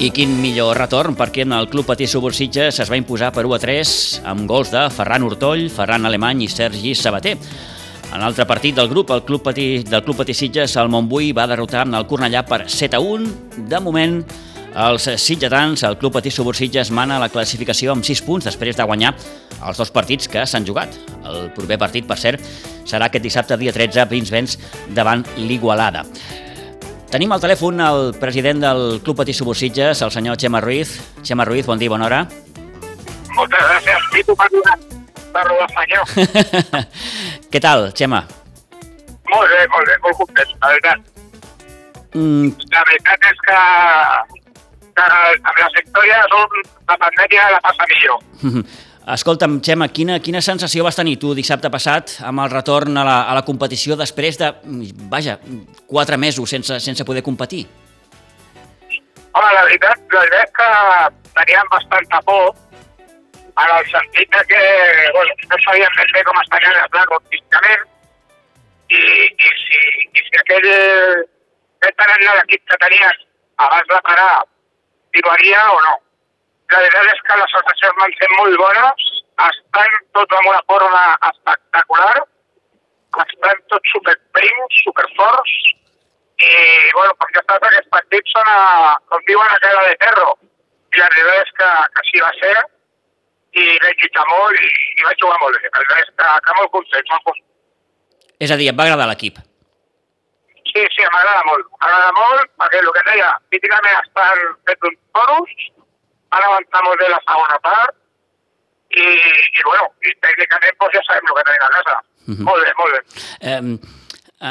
I quin millor retorn perquè en el Club Patí Subursitges es va imposar per 1 a 3 amb gols de Ferran Hurtoll, Ferran Alemany i Sergi Sabater. En l'altre partit del grup, el Club Patí, del Club Patí Sitges, el Montbui va derrotar el Cornellà per 7 a 1. De moment, els sitgetans, el Club Patí Subursitges mana la classificació amb 6 punts després de guanyar els dos partits que s'han jugat. El proper partit, per cert, serà aquest dissabte, dia 13, a Pinsbens, davant l'Igualada. Tenim al telèfon el president del Club Patí Subursitges, el senyor Xema Ruiz. Xema Ruiz, bon dia, bona hora. Moltes gràcies, Pitu, per donar per lo senyor. Què tal, Xema? molt bé, molt bé, molt content, la veritat. Mm, La veritat és que, que amb les victòries la pandèmia la passa millor. escolta'm, Xema, quina, quina sensació vas tenir tu dissabte passat amb el retorn a la, a la competició després de, vaja, quatre mesos sense, sense poder competir? Home, la veritat, la veritat que teníem bastanta por en el sentit que bueno, no sabíem ben bé com estaria el plan físicament i, i, si, i si aquell, aquell tarannà d'equip que tenies abans de parar arribaria o no. La veritat és que les sensacions van ser molt bones, estan tots en una forma espectacular, estan tots superprims, superforts, i, bueno, perquè tots aquests partits són, a, com diuen, a cara de terro. I la veritat és que, que així va ser, i vaig lluitar molt i, i vaig jugar molt bé. La veritat és que, que molt content, molt content. És a dir, et va agradar l'equip? Sí, sí, m'agrada molt. M'agrada molt perquè el que deia, físicament estan fets uns toros, avançat molt bé la segona part i, i bueno, i tècnicament doncs ja sabem el que tenim a casa. Mhm. Molt bé, molt bé. Eh,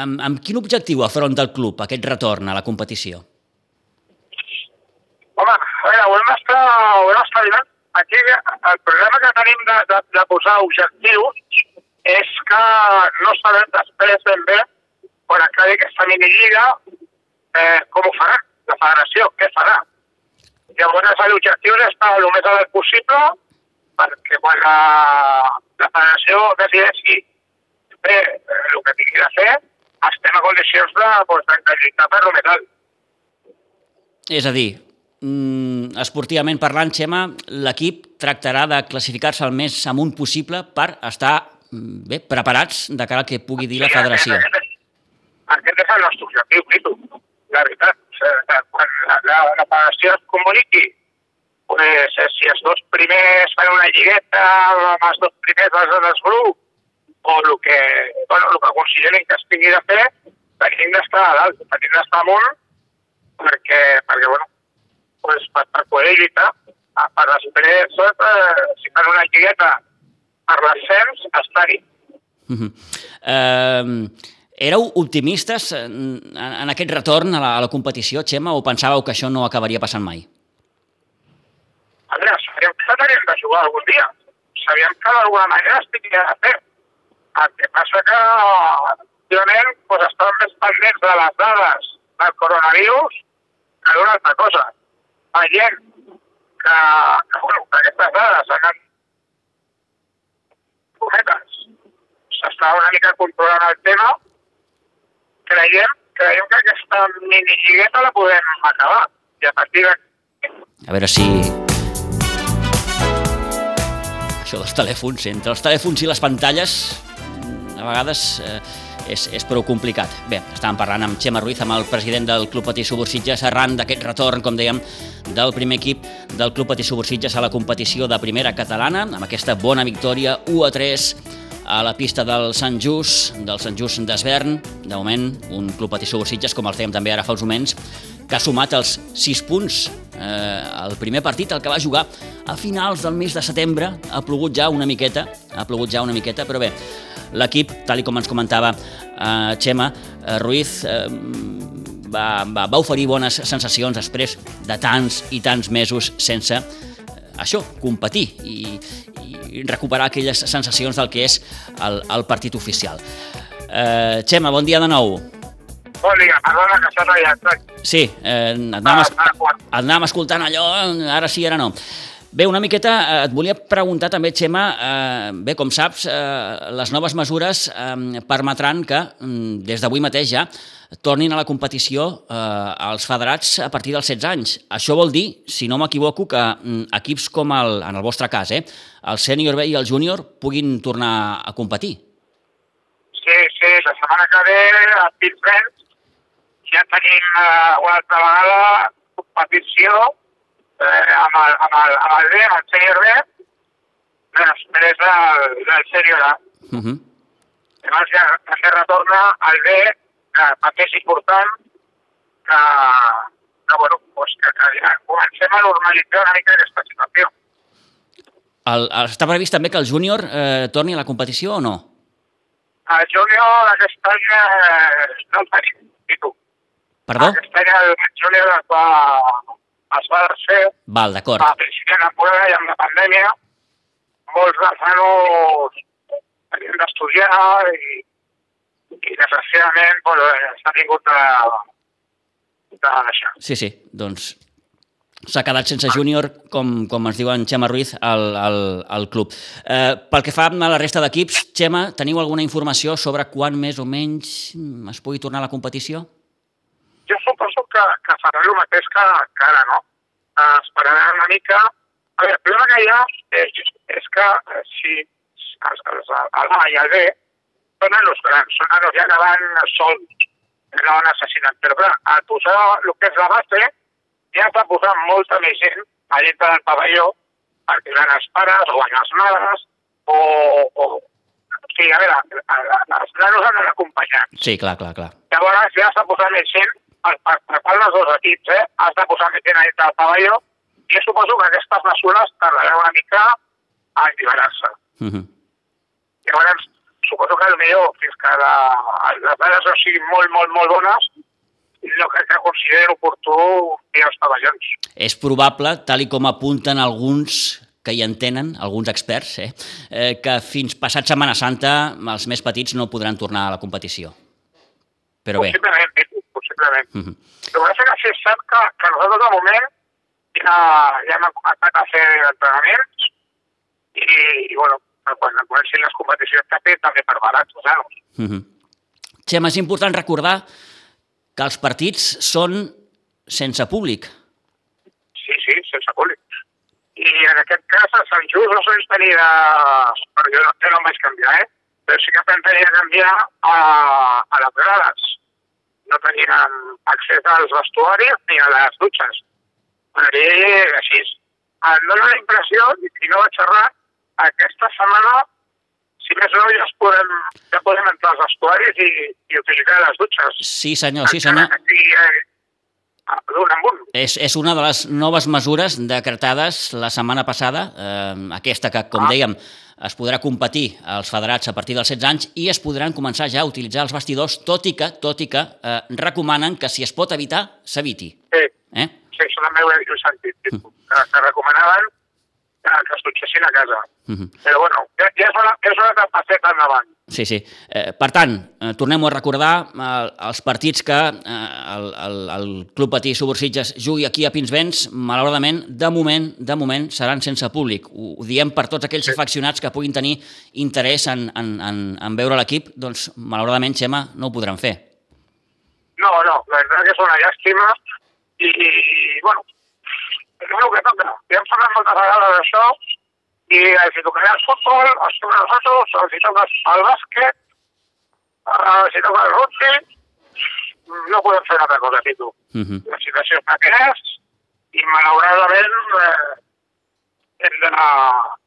amb, amb quin objectiu afronta el club aquest retorn a la competició? Home, a veure, ho hem estat, ho hem estat mirant. Aquí el problema que tenim de, de, de posar objectius és que no sabem després ben bé, quan acabi aquesta minilliga, eh, com ho farà la federació, què farà. Llavors l'objectiu és estar el més a l'alt possible perquè quan la, la federació decideixi fer eh, el que tingui de fer, estem a condicions de, pues, de, de lluitar per lo més alt. És a dir, mm, esportivament parlant, Xema, l'equip tractarà de classificar-se el més amunt possible per estar mm, bé preparats de cara al que pugui dir la federació. Aquest, és- aquest és el nostre objectiu, Pitu. La veritat, eh, quan la, la, la federació es comuniqui, pues, eh, si els dos primers fan una lligueta, amb els dos primers els del grup, o el que, bueno, el que consideren que es tingui de fer, tenim d'estar a dalt, tenim d'estar amunt, perquè, perquè bueno, pues, per, per poder lluitar, per després, eh, si fan una lligueta per l'ascens, estar-hi. Mhm. Eh, éreu optimistes en, en aquest retorn a la, a la competició, Xema, o pensàveu que això no acabaria passant mai? A veure, sabíem que teníem de jugar algun dia. Sabíem que d'alguna manera es tindria de fer. El que passa que, òbviament, doncs estàvem més pendents de les dades del coronavirus que d'una altra cosa. Veient que, que, bueno, que aquestes dades han anat cometes. S'estava una mica controlant el tema. Creiem, creiem que aquesta minilligueta la podem acabar. I a partir de A veure si... Això dels telèfons, entre els telèfons i les pantalles, a vegades eh, és, és prou complicat. Bé, estàvem parlant amb Xema Ruiz, amb el president del Club Patí Subursitges, arran d'aquest retorn, com dèiem, del primer equip del Club Patí Subursitges a la competició de primera catalana, amb aquesta bona victòria 1 a 3 a la pista del Sant Just, del Sant Just d'Esvern. De moment, un Club Patí Subursitges, com el fèiem també ara fa uns moments, que ha sumat els 6 punts. Eh, el primer partit, el que va jugar a finals del mes de setembre, ha plogut ja una miqueta, ha plogut ja una miqueta, però bé, l'equip, tal i com ens comentava eh, Xema, eh, Ruiz eh, va, va, va oferir bones sensacions després de tants i tants mesos sense eh, això, competir i, i recuperar aquelles sensacions del que és el, el partit oficial. Eh, Xema, bon dia de nou. Bon dia, perdona que s'ha tallat. Sí, eh, et, anàvem, es- et anàvem escoltant allò, ara sí, ara no. Bé, una miqueta eh, et volia preguntar també, Xema, eh, bé, com saps, eh, les noves mesures eh, permetran que mm, des d'avui mateix ja tornin a la competició eh, els federats a partir dels 16 anys. Això vol dir, si no m'equivoco, que mm, equips com el, en el vostre cas, eh, el sènior B i el júnior puguin tornar a competir. Sí, sí, la setmana que ve a Pinsbens ja tenim eh, una altra vegada competició eh, amb, el, amb, el, amb el B, amb el sènior B, després del, del sènior A. Uh -huh. Llavors ja també retorna al B, que també és important, que, que, bueno, pues que, que ja comencem a normalitzar una mica aquesta situació. El, està previst també que el júnior eh, torni a la competició o no? El júnior aquest any eh, no el tenim, i tu. Perdó? Aquest any el júnior es va, es va desfer Val, d'acord. a principi de temporada i amb la pandèmia molts dels nanos havien d'estudiar i, i desgraciadament pues, s'ha tingut de, de deixar. Sí, sí, doncs s'ha quedat sense júnior, com, com ens diu en Xema Ruiz, al, al, al club. Eh, pel que fa a la resta d'equips, Xema, teniu alguna informació sobre quan més o menys es pugui tornar a la competició? Jo suposo que, que farà el mateix que, que ara, no? Eh, esperarà una mica... A veure, el problema que hi ha és, és que eh, si els, els, el A i el B són nanos grans, són nanos ja que van sols, no necessiten. Però clar, al posar el que és la base, ja està posant molta més gent a dintre del pavelló perquè van els pares o les mares o, o, o sigui, a veure, els nanos han d'anar acompanyats. Sí, clar, clar, clar. Llavors ja s'ha posat més gent, per, per, per part dels dos equips, eh? has de posar més gent a dintre del pavelló i jo suposo que aquestes mesures tardaran una mica a alliberar-se. Uh -huh. Llavors, suposo que millor fins que la, les dades no siguin molt, molt, molt bones, jo crec que considero oportú fer els pavellons. És probable, tal i com apunten alguns que hi entenen, alguns experts, eh, eh, que fins passat Setmana Santa els més petits no podran tornar a la competició. Però bé. Possiblement, Possiblement. Uh -huh. El que passa que sí és cert que, que nosaltres de moment ja, ja hem començat a fer entrenaments i, i bueno, quan comencin les competicions també, també per barats, saps? Uh -huh. Xema, és important recordar que els partits són sense públic. Sí, sí, sense públic. I en aquest cas a Sant Just no se'ns tenia... Però jo, no- jo no em vaig canviar, eh? Però sí que em tenia canviar a, a les grades. No teníem accés als vestuaris ni a les dutxes. I així. Em dóna la impressió, i no vaig xerrar, aquesta setmana, si més no, ja, podem, ja podem entrar als vestuaris i, i utilitzar les dutxes. Sí, senyor, sí, senyor. Encara que eh, És, és una de les noves mesures decretades la setmana passada, eh, aquesta que, com Ah. dèiem, es podrà competir als federats a partir dels 16 anys i es podran començar ja a utilitzar els vestidors, tot i que, tot i que eh, recomanen que si es pot evitar, s'eviti. Sí, Eh? sí, això també ho he, ho he sentit, que, que recomanaven que, que es dutxessin a casa. Uh -huh. Però bueno, ja, ja és una, és una altra faceta endavant. Sí, sí. Eh, per tant, eh, tornem a recordar eh, els partits que eh, el, el, el Club Patí Subursitges jugui aquí a Pinsbens, malauradament, de moment, de moment, seran sense públic. Ho, ho diem per tots aquells afeccionats que puguin tenir interès en, en, en, en veure l'equip, doncs, malauradament, Xema, no ho podran fer. No, no, la veritat que és una llàstima i, i bueno, el que toca. Ja hem parlat moltes vegades d'això i els hi tocarà el futbol, els toca el nosaltres, els hi toca el bàsquet, els hi toca el rugby, no podem fer altra cosa, Pitu. Uh -huh. la situació és la que és i malauradament eh, hem de,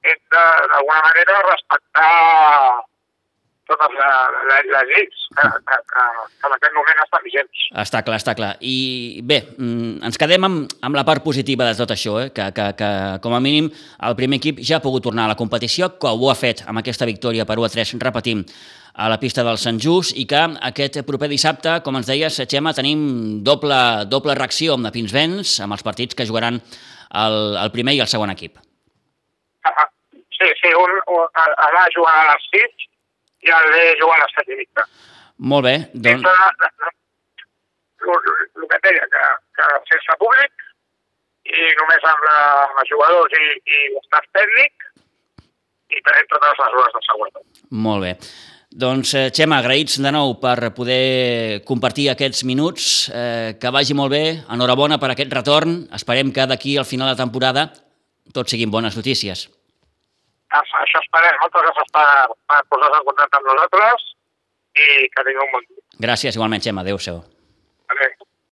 hem d'alguna manera respectar totes la- la- les lleis que, que, que, que en aquest moment estan vigents. Està clar, està clar. I bé, mm, ens quedem amb, amb la part positiva de tot això, eh? que, que, que com a mínim el primer equip ja ha pogut tornar a la competició, que ho ha fet amb aquesta victòria per 1 a 3, repetim, a la pista del Sant Just, i que aquest proper dissabte, com ens deies, Xema, tenim doble, doble reacció amb la Pinsbens, amb els partits que jugaran el, el primer i el segon equip. Ah, Sí, sí, un, un el A jugar a les 6 i el B jugar a les 7 i mitja. Molt bé, doncs... El que deia, que, que sense públic i només amb, la, amb els jugadors i, i l'estat tècnic i prenem totes les mesures de seguretat. Molt bé. Doncs, eh, Xema, agraïts de nou per poder compartir aquests minuts. Eh, que vagi molt bé. Enhorabona per aquest retorn. Esperem que d'aquí al final de temporada tot siguin bones notícies. Ah, això esperem, moltes gràcies per, per posar-se en contacte amb nosaltres i que tingueu un bon dia. Gràcies, igualment, Gemma. Adéu-siau. Adéu.